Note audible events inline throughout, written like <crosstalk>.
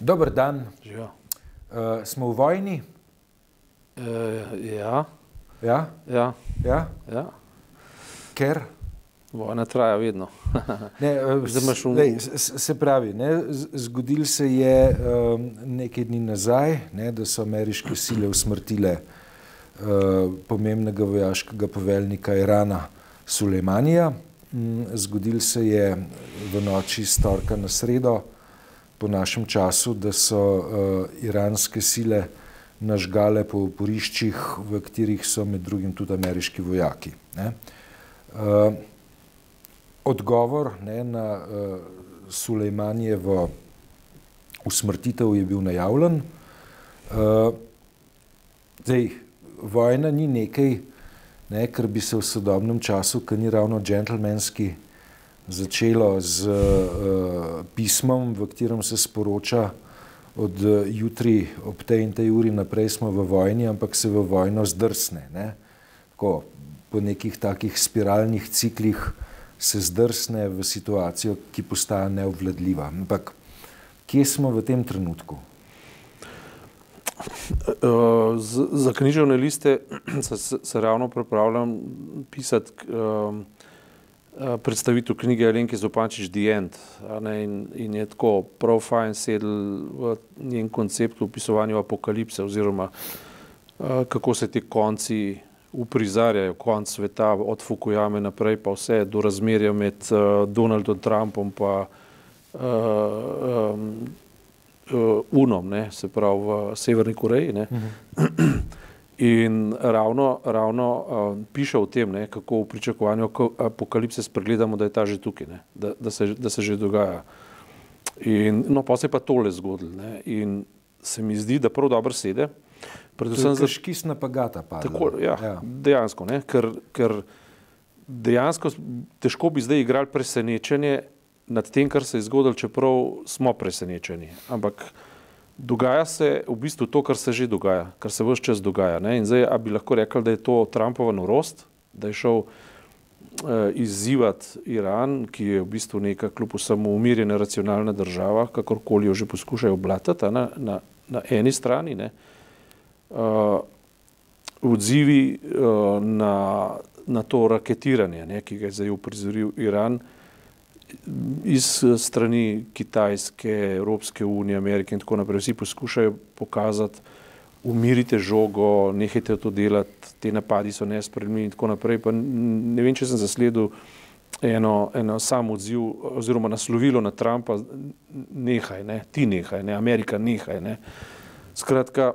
Dober dan. Živijo. Uh, smo v vojni? E, ja, Ja? ja, Ja? ja. Ker? Vojna traja vedno. Ne, uh, <laughs> Zdaj v- lej, s- se pravi, ne, zgodil se je um, nekaj dni nazaj, ne, da so ameriške sile usmrtile uh, pomembnega vojaškega poveljnika Irana Sulejmanija. Mm, Zgodil se je v noči iz torka na sredo, po našem času, da so uh, iranske sile nažgale po oporiščih, v katerih so med drugim tudi ameriški vojaki. Ne. Uh, odgovor ne, na uh, Sulejmanjevo usmrtitev je bil najavljen. Uh, zdaj, vojna ni nekaj, ne, kar bi se v sodobnem času, ki ni ravno džentlmenski, začelo z uh, pismom, v katerem se sporoča, od uh, jutri ob tej in tej uri naprej smo v vojni, ampak se v vojno zdrsne. Ne. Tako, po nekih takih spiralnih ciklih se zdrsne v situacijo, ki postaja neobvladljiva. Ampak kje smo v tem trenutku? Z- Za književne liste se, se, se ravno pripravljam pisati eh, predstavitev knjige Alenke Zopančič The End. Ne, in, in je tako prav fajn sedel v njen koncept opisovanju apokalipse oziroma uh, kako se ti konci uprizarjajo, konc sveta od Fukuyame naprej pa vse do razmerja med uh, Donaldom Trumpom pa uh, um, uh, UNOM, ne, se pravi v Severni Koreji. Ne. In ravno, ravno uh, piše o tem, ne, kako v pričakovanju ko- apokalipse spregledamo, da je ta že tukaj, ne, da, da, se, da se že dogaja. In, no, pa se je pa tole zgodilo. ne, In se mi zdi, da prav dobro sede. Predvsem za škisna pagata. Tako, ja, ja. Dejansko, ne? ker, ker dejansko težko bi zdaj igrali presenečenje nad tem, kar se je zgodilo, čeprav smo presenečeni. Ampak dogaja se v bistvu to, kar se že dogaja, kar se vse čas dogaja. Ne? In zdaj, a bi lahko rekli, da je to Trumpova norost, da je šel eh, izzivati Iran, ki je v bistvu neka kljub vsemu umirjena racionalna država, kakorkoli jo že poskušajo oblatati na, na, na eni strani. Ne? Uh, odzivi uh, na, na to raketiranje, ne, ki ga je zdaj uprizoril Iran iz eh, strani Kitajske, Evropske unije, Amerike in tako naprej. Vsi poskušajo pokazati, umirite žogo, nehajte to delati, te napadi so nespremljivi in tako naprej. Pa ne vem, če sem zasledil eno, eno samo odziv oziroma naslovilo na Trumpa, nehaj, ne, ti nehaj, ne, Amerika nehaj. Ne. Skratka,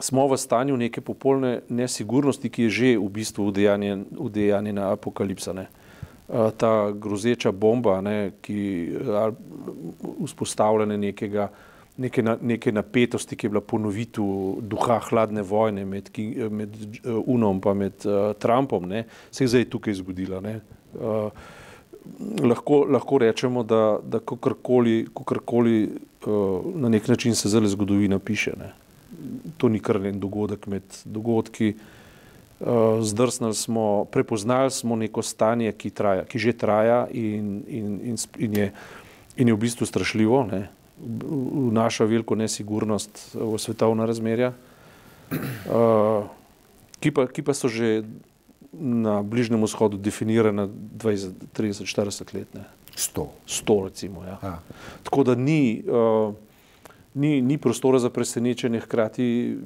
smo v stanju neke popolne nesigurnosti, ki je že v bistvu udejanjen- udejanjena apokalipsa. Ne. Uh, Ta grozeča bomba, ne, ki ali vzpostavljanje nekega, neke, na, neke napetosti, ki je bila ponovitev duha hladne vojne med, ki, med uh, Unom in uh, Trumpom, ne, se je zdaj tukaj zgodila. Ne. Uh, lahko, lahko rečemo, da, da kakorkoli, uh, na nek način se zdaj zgodovina piše. Ne. To ni kar en dogodek med dogodki. Uh, zdrsnili smo, prepoznali smo neko stanje, ki, traja, ki že traja in, in, in, in, je, in je v bistvu strašljivo, ne. V- vnaša veliko nesigurnost v svetovna razmerja, uh, ki, pa, ki pa so že na Bližnjem vzhodu definirana 20, 30, 40 let, ne. Sto. 100 recimo. Ja. Ja. Tako da ni, uh, ni, ni prostora za presenečenje, hkrati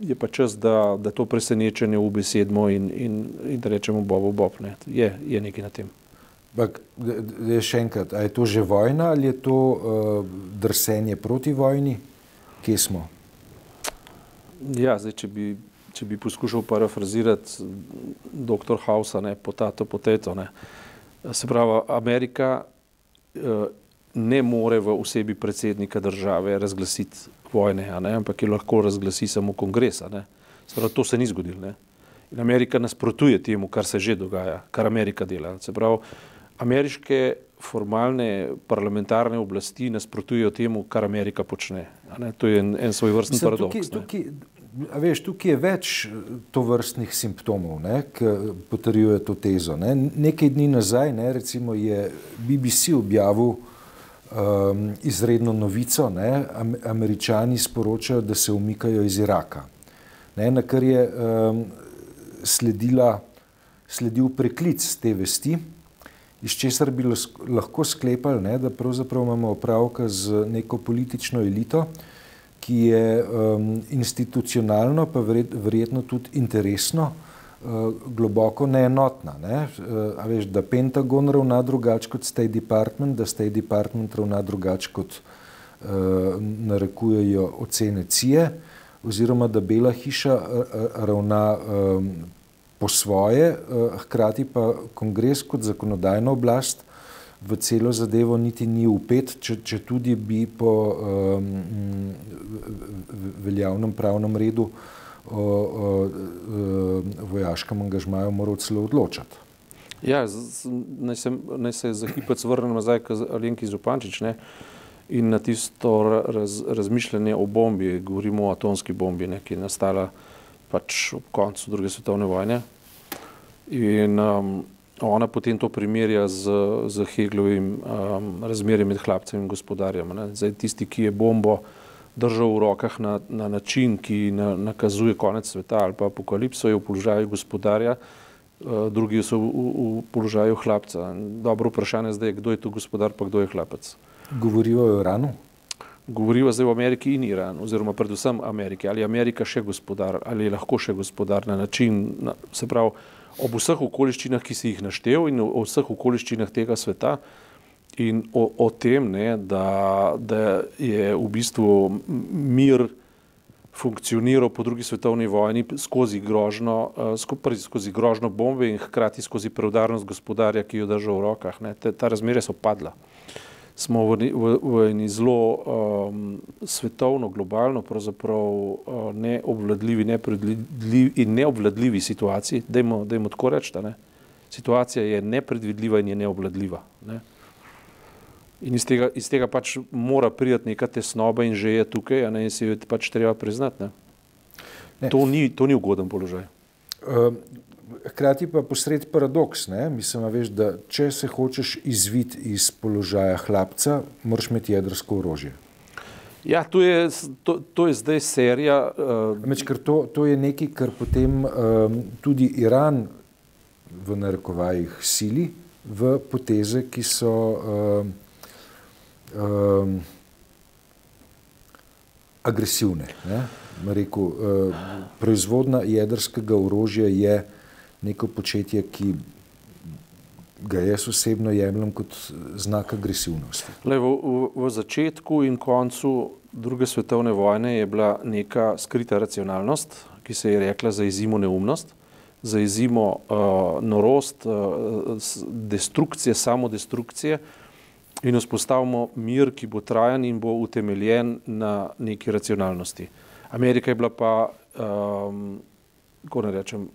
je pa čas, da, da to presenečenje ubesedimo in, in, in da rečemo Bobo Bob. Ne. Je, je nekaj na tem. D- še enkrat, a je to že vojna ali je to uh, drsenje proti vojni? Kje smo? Ja, zdaj, če bi, če bi poskušal parafrazirati dr. Hausa, ne, potato, poteto. Ne. Se pravi, Amerika eh, ne more v osebi predsednika države razglasiti vojne, ne, ampak jo lahko razglasi samo kongres. pravi, to se ni zgodilo. Ne. In Amerika nasprotuje temu, kar se že dogaja, kar Amerika dela. Se pravi, ameriške formalne parlamentarne oblasti nasprotujejo temu, kar Amerika počne. To je en, en svoj vrsten Mislim, paradoks. Tukaj, tukaj, veš, tukaj je več to vrstnih simptomov, ne, ki potrjujejo to tezo. Ne. Nekaj dni nazaj ne, recimo je BBC objavil um, izredno novico. Ne? Američani sporočajo, da se umikajo iz Iraka. Ne? Na kar je um, sledila, sledil preklic te vesti, iz česar bi lahko sklepali, ne? da pravzaprav imamo opravka z neko politično elito, ki je um, institucionalno, pa verjetno tudi interesno, uh, globoko neenotna. Ne? Uh, veš, da Pentagon ravna drugače kot State Department, da State Department ravna drugače kot uh, narekujejo ocene CIE, oziroma da Bela hiša uh, ravna um, po svoje, uh, hkrati pa kongres kot zakonodajna oblast v celo zadevo niti ni upet, če, če tudi bi po um, veljavnem pravnem redu o, o, o vojaškem angažmaju moral celo odločati. Ja, naj se, naj se za hipec vrnem nazaj k Alenki Zupančič ne? in na tisto raz, razmišljanje o bombi, govorimo o atomski bombi, ne, ki je nastala pač ob koncu druge svetovne vojne. In um, ona potem to primerja z, z Heglovim um, razmerjem med hlapcem in gospodarjem. Ne. Zdaj, tisti, ki je bombo držal v rokah na, na način, ki na, nakazuje konec sveta ali pa apokalipso, je v položaju gospodarja, uh, drugi so v, v, v položaju hlapca. Dobro vprašanje zdaj, kdo je tu gospodar, pa kdo je hlapec. Govorijo o Iranu? Govorijo zdaj o Ameriki in Iranu, oziroma predvsem Ameriki. Ali je Amerika še gospodar, ali je lahko še gospodar na način, na, se pravi, ob vseh okoliščinah, ki si jih naštel in o vseh okoliščinah tega sveta in o, o tem, ne, da, da je v bistvu mir funkcioniral po drugi svetovni vojni skozi grožno, uh, skozi grožno bombe in hkrati skozi preudarnost gospodarja, ki jo držal v rokah. Ne, te, ta razmerja so padla smo v, v, v eni zelo um, svetovno, globalno, pravzaprav uh, neobvladljivi, nepredvidljivi in neobvladljivi situaciji. Dajmo, dajmo tako reči, da ne. Situacija je nepredvidljiva in je neobvladljiva. Ne. In iz tega, iz tega pač mora priti neka tesnoba in že je tukaj, ne in si jo pač treba priznati. Ne. Ne. To, ni, to ni ugoden položaj. Um, hkrati pa posred paradoks. Ne? Mislim, veš, da če se hočeš izviti iz položaja hlapca, moraš imeti jedrsko orožje. Ja, to je, to, to je zdaj serija. Uh... Meč, to, to je nekaj, kar potem um, tudi Iran v narekovajih sili v poteze, ki so um, um, agresivne. Rekel, uh, proizvodna jedrskega orožja je neko početje, ki ga jaz osebno jemljem kot znak agresivnosti. Le, v, v, v začetku in koncu druge svetovne vojne je bila neka skrita racionalnost, ki se je rekla za izjimo neumnost, za izjimo uh, norost, uh, destrukcije, samodestrukcije in vzpostavimo mir, ki bo trajen in bo utemeljen na neki racionalnosti. Amerika je bila pa, um, kako ne rečem,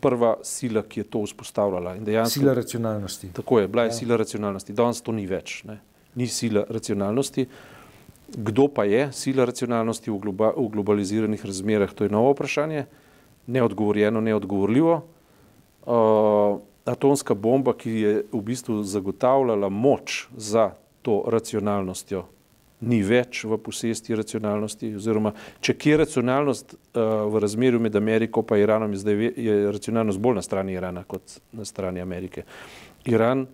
prva sila, ki je to vzpostavljala. Dejansko, sila racionalnosti. Tako je, bila je ja. sila racionalnosti. Danes to ni več. Ne? Ni sila racionalnosti. Kdo pa je sila racionalnosti v, globa, v globaliziranih razmerah, to je novo vprašanje, neodgovorjeno, neodgovorljivo. Uh, atomska bomba, ki je v bistvu zagotavljala moč za to racionalnostjo, ni več v posesti racionalnosti, oziroma če kje je racionalnost uh, v razmerju med Ameriko in Iranom, je, zdaj, je racionalnost bolj na strani Irana kot na strani Amerike. Iran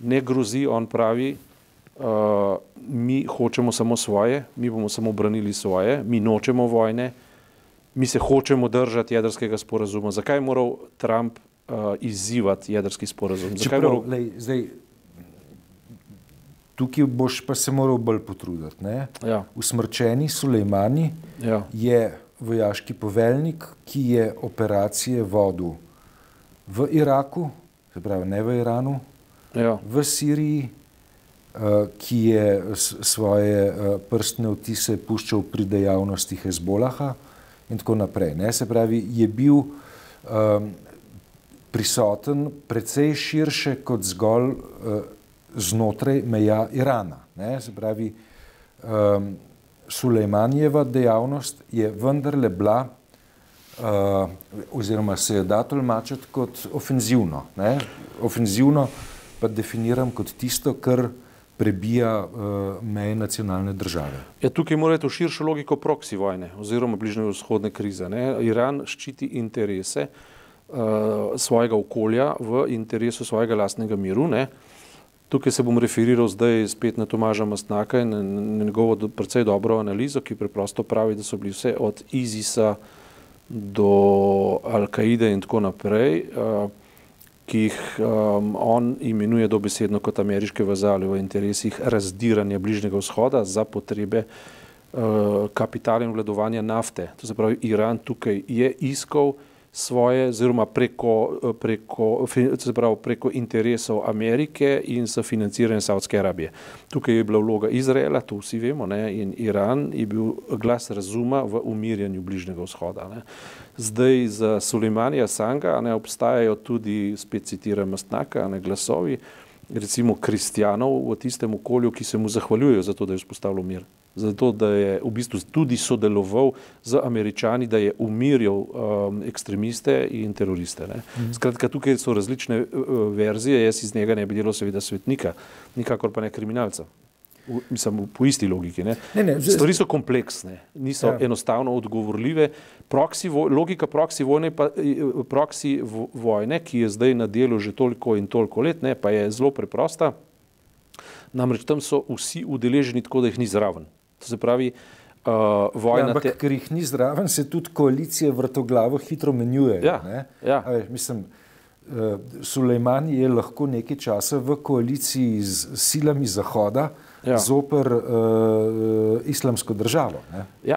ne grozi, on pravi, uh, mi hočemo samo svoje, mi bomo samo branili svoje, mi nočemo vojne, mi se hočemo držati jedrskega sporazuma. Zakaj je moral Trump uh, izzivati jedrski sporazum? Zakaj Čeprav, moral... lej, zdaj, Tukaj boš pa se moral bolj potruditi. Ja. Usmrčeni Sulejmani ja. je vojaški poveljnik, ki je operacije vodil v Iraku, se pravi ne v Iranu, ja. v Siriji, uh, ki je svoje uh, prstne vtise puščal pri dejavnosti Hezbolaha in tako naprej. Ne? Se pravi, je bil um, prisoten precej širše kot zgolj uh, znotraj meja Irana. Ne, se pravi, um, Sulejmanjeva dejavnost je vendarle bila, uh, oziroma se je da tolmačiti kot ofenzivno. Ne. Ofenzivno pa definiram kot tisto, kar prebija uh, meje nacionalne države. Ja, tukaj morate v širšo logiko proksi vojne oziroma bližnje vzhodne krize. Ne? Iran ščiti interese svojega okolja v interesu svojega lastnega miru. Ne? Tukaj se bom referiral zdaj spet na Tomaža Mastnaka in na njegovo do, precej dobro analizo, ki preprosto pravi, da so bili vse od ISIS-a do Al-Kaide in tako naprej. Uh, ki jih um, on imenuje dobesedno kot ameriške vazale v interesih razdiranja Bližnjega vzhoda za potrebe uh, kapitala in vladovanja nafte. To se pravi, Iran tukaj je iskal svoje, oziroma preko, preko, pravi, preko interesov Amerike in s financiranjem Saudske Arabije. Tukaj je bila vloga Izraela, to vsi vemo, ne, in Iran je bil glas razuma v umirjanju Bližnjega vzhoda. Ne. Zdaj za Sulejmanija Sanga ne obstajajo tudi, spet citiram Mastnaka, ne glasovi, recimo kristjanov v tistem okolju, ki se mu zahvaljujejo za to, da je vzpostavil mir. Zato, da je v bistvu tudi sodeloval z američani, da je umirjal um, ekstremiste in teroriste. Ne. Mhm. Skratka, tukaj so različne uh, verzije, jaz iz njega ne bi delal seveda svetnika, nikakor pa ne kriminalca. V, mislim, po isti logiki. Ne. Ne, ne, Stvari so kompleksne, niso ja. enostavno odgovorljive. Proksi, logika proksi vojne, pa, proksi vojne, ki je zdaj na delu že toliko in toliko let, ne, pa je zelo preprosta. Namreč tam so vsi udeleženi tako, da jih ni zraven. To se pravi, uh, vojna. Ja, ampak, te... ker jih ni zraven, se tudi koalicije vrtoglavo hitro menjujejo. Ja, ja. Mislim, uh, Sulejman je lahko nekaj časa v koaliciji z silami Zahoda ja. zoper uh, islamsko državo. Ne? Ja.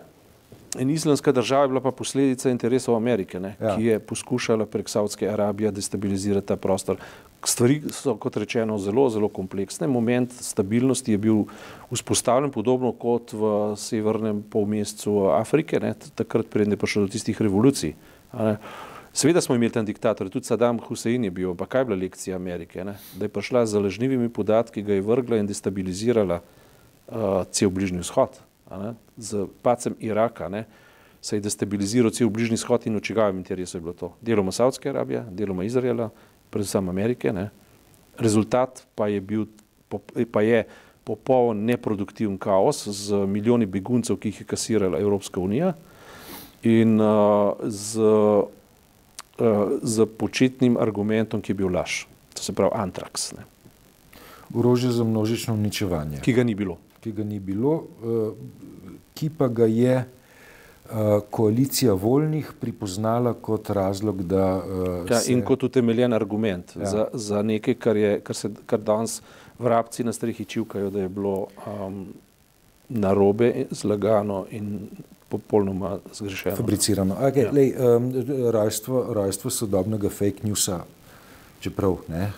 In islamska država je bila pa posledica interesov Amerike, ne, ja. ki je poskušala prek Saudske Arabije destabilizirati ta prostor. Stvari so, kot rečeno, zelo, zelo kompleksne. Moment stabilnosti je bil vzpostavljen podobno kot v severnem polmesecu Afrike, ne, takrat predne je prišlo do tistih revolucij. Seveda smo imeli tam diktatorje, tudi Saddam Hussein je bil, pa kaj je bila lekcija Amerike, ne? da je prišla z lažnivimi podatki, ga je vrgla in destabilizirala uh, cel bližnji vzhod z pacem Iraka, ne, se je destabiliziral cel bližnji shod in v čigavem interesu je bilo to. Deloma Saudske Arabije, deloma Izraela, predvsem Amerike. Ne. Rezultat pa je bil, pa je popoln neproduktiven kaos z milijoni beguncev, ki jih je kasirala Evropska unija in uh, z, z početnim argumentom, ki je bil laž, to se pravi antraks. Ne. Orožje za množično uničevanje. Ki ga ni bilo ki ga ni bilo, eh, ki pa ga je eh, koalicija voljnih pripoznala kot razlog, da. Eh, ja, se... In kot utemeljen argument ja. za, za nekaj, kar, je, kar, se, kar danes vrabci na strehi čivkajo, da je bilo um, narobe, zlagano in popolnoma zgrešeno. Fabricirano. Okay, ja. lej, um, rojstvo, rojstvo sodobnega fake newsa čeprav ne, eh,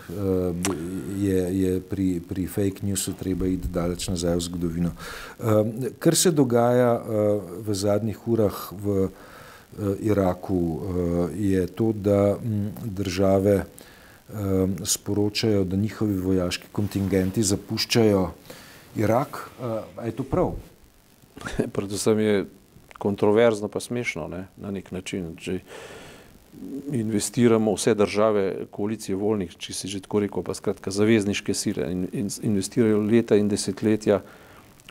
je, je pri, pri fake newsu treba iti daleč nazaj v zgodovino. Eh, kar se dogaja eh, v zadnjih urah v Iraku, je to, da mm, države sporočajo, da njihovi vojaški kontingenti zapuščajo Irak. Je to prav? <laughs> Predvsem je kontroverzno, pa smešno ne, na nek način. Če, investiramo vse države, koalicije voljnih, če si že tako rekel, pa skratka zavezniške sile in, in investirajo leta in desetletja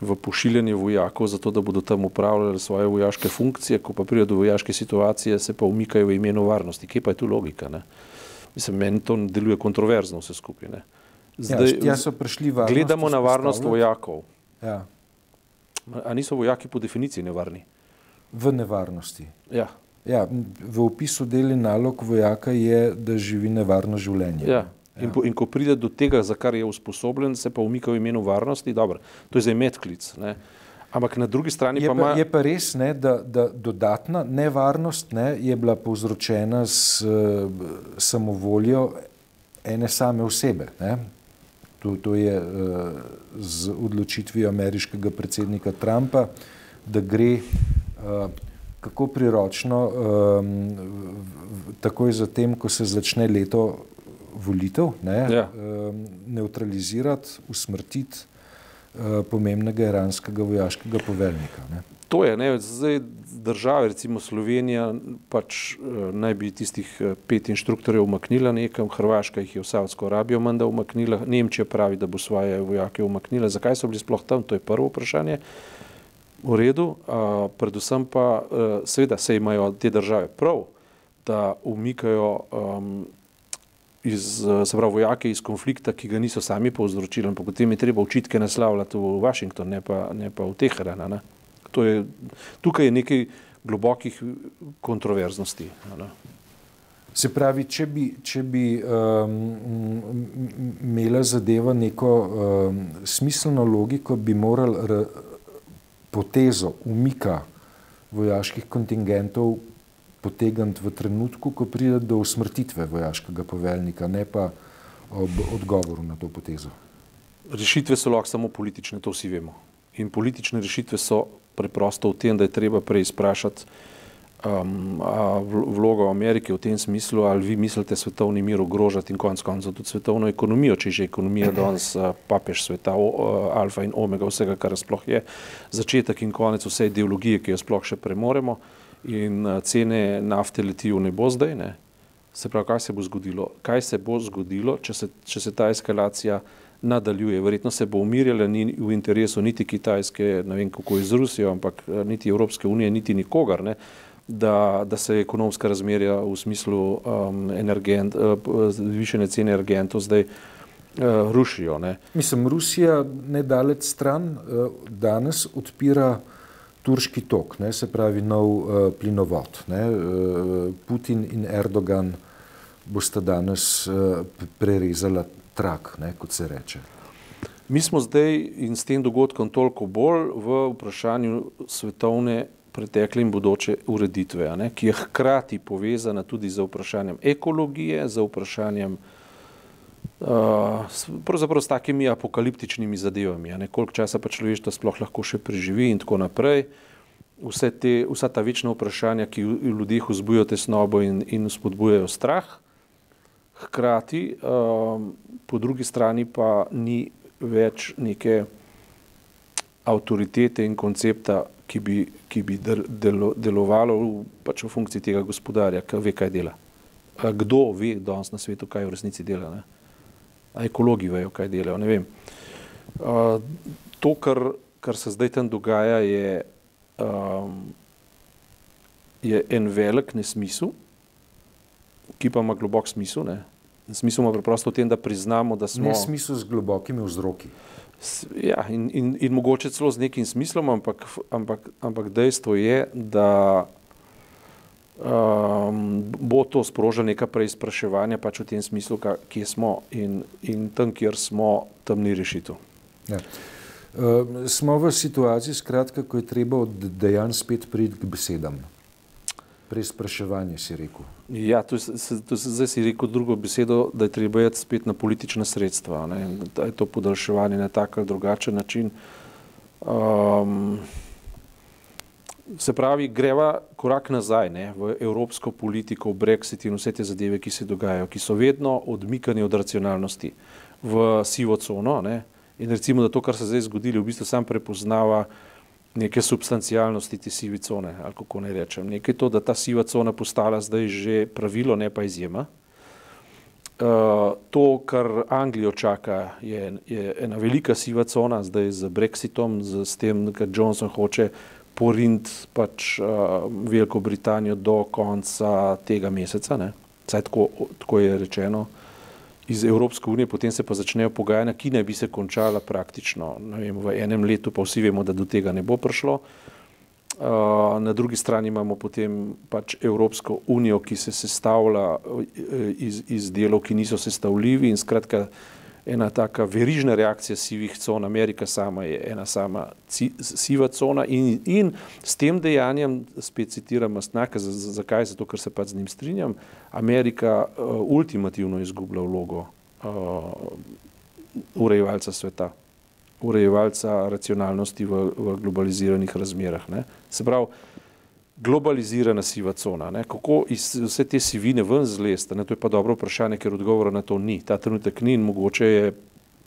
v pošiljanje vojakov, zato da bodo tam upravljali svoje vojaške funkcije, ko pa pride do vojaške situacije, se pa umikajo v imenu varnosti. Kje pa je tu logika? Ne? Mislim, meni to deluje kontroverzno vse skupaj. Ne? Zdaj, ja, so prišli varnost. Gledamo na varnost vojakov. Ja. A niso vojaki po definiciji nevarni? V nevarnosti. Ja. Ja, v opisu deli nalog vojaka je, da živi nevarno življenje. Ja. Ja. In, po, in ko pride do tega, za kar je usposobljen, se pa umika v imenu varnosti, dobro, to je zdaj medklic. Ne. Ampak na drugi strani je pa, pa ima. Je pa res, ne, da, da dodatna nevarnost ne, je bila povzročena s uh, samovoljo ene same osebe. Ne. To, to je uh, z odločitvijo ameriškega predsednika Trumpa, da gre uh, kako priročno, um, takoj zatem, ko se začne leto volitev, ne, ja. um, neutralizirati, usmrtiti uh, pomembnega iranskega vojaškega poveljnika. Ne. To je, ne, zdaj države, recimo Slovenija, pač eh, naj bi tistih eh, pet inštruktorjev umaknila nekam, Hrvaška jih je v Saudsko Arabijo manda umaknila, Nemčija pravi, da bo svoje vojake umaknila. Zakaj so bili sploh tam, to je prvo vprašanje. V redu, a, predvsem pa a, seveda se imajo te države prav, da umikajo um, iz, se pravi, vojake iz konflikta, ki ga niso sami povzročili, ampak potem je treba očitke naslavljati v Washington, ne pa, ne pa v Teheran. Ne? Je, tukaj je nekaj globokih kontroverznosti. Ne? Se pravi, če bi, če bi um, imela zadeva neko um, smiselno logiko, bi morali potezo umika vojaških kontingentov potegniti v trenutku, ko pride do usmrtitve vojaškega poveljnika, ne pa ob odgovoru na to potezo. Rešitve so lahko samo politične, to vsi vemo. In politične rešitve so preprosto v tem, da je treba preizprašati um, vlogo Amerike v tem smislu, ali vi mislite svetovni mir ogrožati in konec koncev tudi svetovno ekonomijo, če že ekonomija danes papež sveta, o, alfa in omega vsega, kar sploh je, začetek in konec vse ideologije, ki jo sploh še premoremo in cene nafte letijo v nebo zdaj. Ne? Se pravi, kaj se bo zgodilo? Kaj se bo zgodilo, če se, če se ta eskalacija nadaljuje? Verjetno se bo umirjala ni v interesu niti Kitajske, ne vem kako je z Rusijo, ampak niti Evropske unije, niti nikogar, ne? Da, da se ekonomska razmerja v smislu um, energent, uh, višene cene energentov zdaj uh, rušijo. Ne? Mislim, Rusija nedalec stran uh, danes odpira turški tok, ne, se pravi nov uh, plinovod. Ne, uh, Putin in Erdogan boste danes uh, prerezala trak, ne, kot se reče. Mi smo zdaj in s tem dogodkom toliko bolj v vprašanju svetovne pretekle in bodoče ureditve, ne, ki je hkrati povezana tudi z vprašanjem ekologije, z vprašanjem uh, pravzaprav s takimi apokaliptičnimi zadevami, ne, koliko časa pa človeštvo sploh lahko še preživi in tako naprej. Vse te, vsa ta večna vprašanja, ki v ljudeh vzbujajo tesnobo in, in spodbujajo strah, hkrati um, po drugi strani pa ni več neke avtoritete in koncepta, ki bi, ki bi delo, delovalo v, pač v funkciji tega gospodarja, ki ve, kaj dela. Kdo ve danes na svetu, kaj v resnici dela? Ne? A ekologi vejo, kaj delajo. Ne vem. Uh, to, kar, kar se zdaj tam dogaja, je, um, je en velik nesmisel, ki pa ima globok smisel. Ne? Smisel ima preprosto v tem, da priznamo, da smo. Nesmisel z globokimi vzroki. Ja, in, in, in mogoče celo z nekim smislom, ampak, ampak, ampak dejstvo je, da um, bo to sprožilo neka preizpraševanja pač v tem smislu, kje smo in, in tam, kjer smo, tam ni rešitev. Ja. Uh, smo v situaciji, skratka, ko je treba od dejanj spet priti k besedam. Preizpraševanje si rekel. Ja, to, to zdaj si rekel drugo besedo, da je treba jeti spet na politična sredstva. Ne? Da je to podaljševanje na tak ali drugačen način. Um, Se pravi, greva korak nazaj ne, v evropsko politiko, v Brexit in vse te zadeve, ki se dogajajo, ki so vedno odmikani od racionalnosti v sivo cono. Ne. In recimo, da to, kar se zdaj zgodilo, v bistvu sam prepoznava neke substancialnosti te sive cone, ali kako ne rečem. Nekaj to, da ta siva cona postala zdaj že pravilo, ne pa izjema. Uh, to, kar Anglijo čaka, je, je ena velika siva cona, zdaj z Brexitom, z, z tem, kar Johnson hoče porint pač uh, Veliko Britanijo do konca tega meseca, Saj tako, tako je rečeno, iz Evropske unije, potem se pa začnejo pogajanja, ki naj bi se končala praktično vem, v enem letu, pa vsi vemo, da do tega ne bo prišlo. Uh, na drugi strani imamo potem pač Evropsko unijo, ki se sestavlja iz, iz delov, ki niso sestavljivi in skratka ena taka verižna reakcija sivih con, Amerika sama je ena sama siva cona in, in s tem dejanjem, spet citiram Mastnaka, zakaj? Zato, ker se pa z njim strinjam, Amerika uh, ultimativno izgublja vlogo uh, urejevalca sveta, urejevalca racionalnosti v, v globaliziranih razmerah. Ne? Se pravi, globalizirana siva cona. Ne? Kako iz vse te sivine ven zlesti? To je pa dobro vprašanje, ker odgovora na to ni. Ta trenutek ni in mogoče je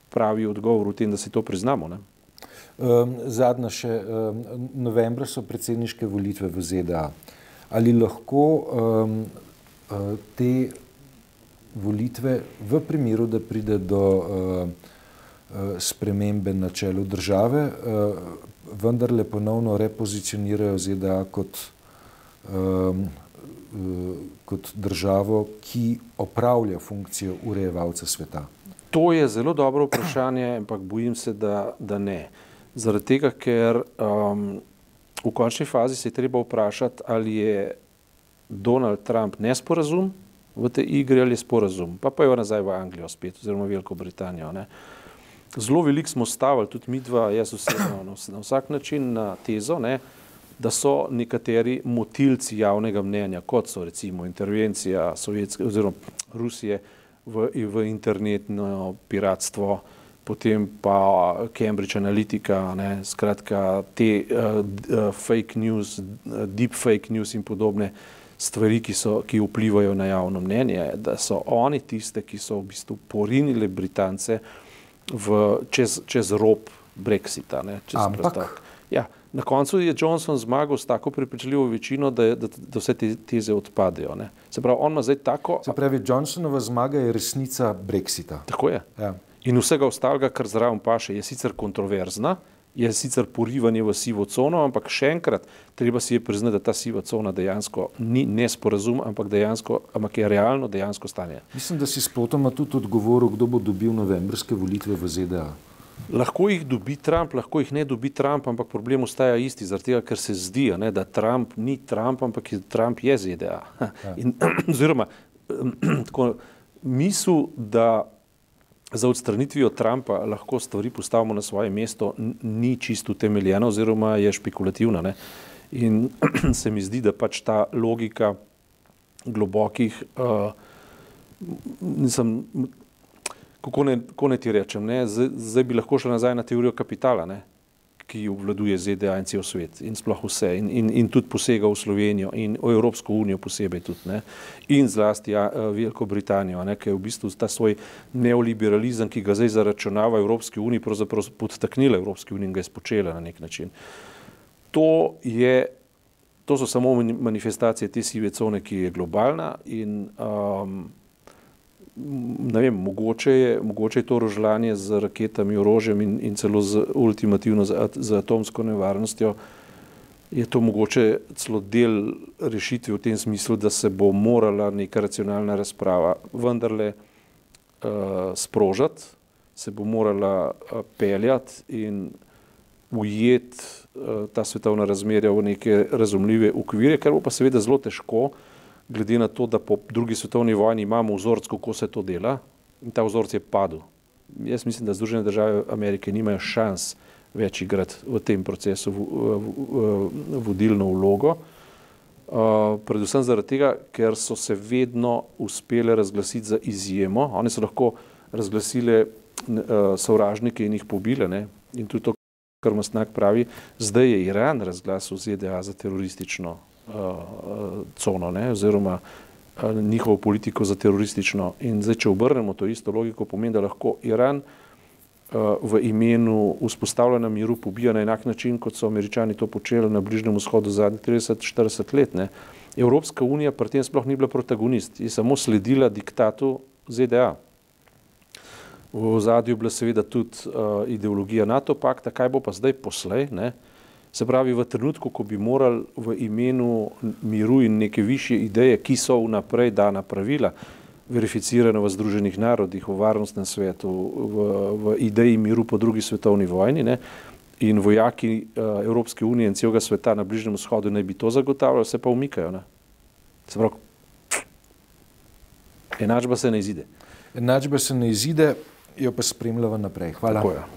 pravi odgovor v tem, da si to priznamo. Ne? Um, zadnja še, um, novembra so predsedniške volitve v ZDA. Ali lahko um, te volitve v primeru, da pride do uh, spremembe na čelu države, vendarle ponovno repozicionirajo ZDA kot, um, kot državo, ki opravlja funkcijo urejevalca sveta? To je zelo dobro vprašanje, ampak bojim se, da, da ne. Zaradi tega, ker um, v končni fazi se je treba vprašati, ali je Donald Trump nesporazum v tej igri ali je sporazum. Pa pa je nazaj v Anglijo spet, oziroma Veliko Britanijo. Ne. Zelo veliko smo stavili, tudi mi dva, jaz osebno, na vsak način na tezo, ne, da so nekateri motilci javnega mnenja, kot so recimo intervencija Sovjetske oziroma Rusije v, v internetno piratstvo, potem pa Cambridge Analytica, ne, skratka te uh, uh, fake news, deep fake news in podobne stvari, ki, so, ki vplivajo na javno mnenje, da so oni tiste, ki so v bistvu porinili Britance v, čez, čez rob Brexita. Ne, čez Ampak. Ja, na koncu je Johnson zmagal s tako prepričljivo večino, da, da, da vse te teze odpadejo. Ne. Se pravi, on ima zdaj tako. Se pravi, Johnsonova zmaga je resnica Brexita. Tako je. Ja. In vsega ostalega, kar zraven paše, je sicer kontroverzna, je sicer porivanje v sivo cono, ampak še enkrat, treba si je priznati, da ta siva cona dejansko ni nesporazum, ampak dejansko, ampak je realno dejansko stanje. Mislim, da si spotoma tudi odgovoril, kdo bo dobil novembrske volitve v ZDA. Lahko jih dobi Trump, lahko jih ne dobi Trump, ampak problem ostaja isti, zaradi tega, ker se zdi, ne, da Trump ni Trump, ampak je Trump je ZDA. <clears throat> Ja. In, <clears throat> oziroma, <clears throat> tako misel, da za odstranitvijo Trumpa lahko stvari postavimo na svoje mesto, ni čisto utemeljena oziroma je špekulativna. Ne? In se mi zdi, da pač ta logika globokih, uh, nisem, kako, ne, kako ne ti rečem, ne? Zdaj, zdaj bi lahko šel nazaj na teorijo kapitala. Ne? ki obvladuje ZDA in cel svet in sploh vse in, in, in tudi posega v Slovenijo in v Evropsko unijo posebej tudi ne? in zlasti ja, eh, Veliko Britanijo, ne? ki je v bistvu ta svoj neoliberalizem, ki ga zdaj zaračunava Evropski uniji, pravzaprav podtaknila Evropski uniji in ga je spočela na nek način. To, je, to so samo manifestacije te sive cone, ki je globalna in um, vem, mogoče je, mogoče je to rožljanje z raketami, orožjem in, in celo z ultimativno z, z atomsko nevarnostjo, je to mogoče celo del rešitve v tem smislu, da se bo morala neka racionalna razprava vendarle uh, sprožati, se bo morala uh, peljati in ujeti uh, ta svetovna razmerja v neke razumljive okvire, kar bo pa seveda zelo težko, uh, glede na to, da po drugi svetovni vojni imamo vzorc, kako se to dela in ta vzorc je padel. Jaz mislim, da Združene države Amerike nimajo šans več igrati v tem procesu vodilno vlogo, uh, predvsem zaradi tega, ker so se vedno uspele razglasiti za izjemo. One so lahko razglasile uh, sovražnike in jih pobile. Ne? In tudi to, kar Masnak pravi, zdaj je Iran razglasil ZDA za teroristično cono, ne, oziroma uh, njihovo politiko za teroristično. In zdaj, če obrnemo to isto logiko, pomeni, da lahko Iran uh, v imenu vzpostavljanja miru pobija na enak način, kot so američani to počeli na Bližnjem vzhodu zadnjih 30-40 let. Ne. Evropska unija pri tem sploh ni bila protagonist, je samo sledila diktatu ZDA. V zadju je bila seveda tudi uh, ideologija NATO pakta, kaj bo pa zdaj poslej, ne, uh, Se pravi, v trenutku, ko bi morali v imenu miru in neke više ideje, ki so vnaprej dana pravila, verificirane v Združenih narodih, v varnostnem svetu, v, v ideji miru po drugi svetovni vojni ne, in vojaki uh, Evropske unije in celega sveta na Bližnjem vzhodu naj bi to zagotavljali, se pa umikajo. Ne. Se pravi, enačba se ne izide. Enačba se ne izide, jo pa spremljava naprej. Hvala. Tako, ja.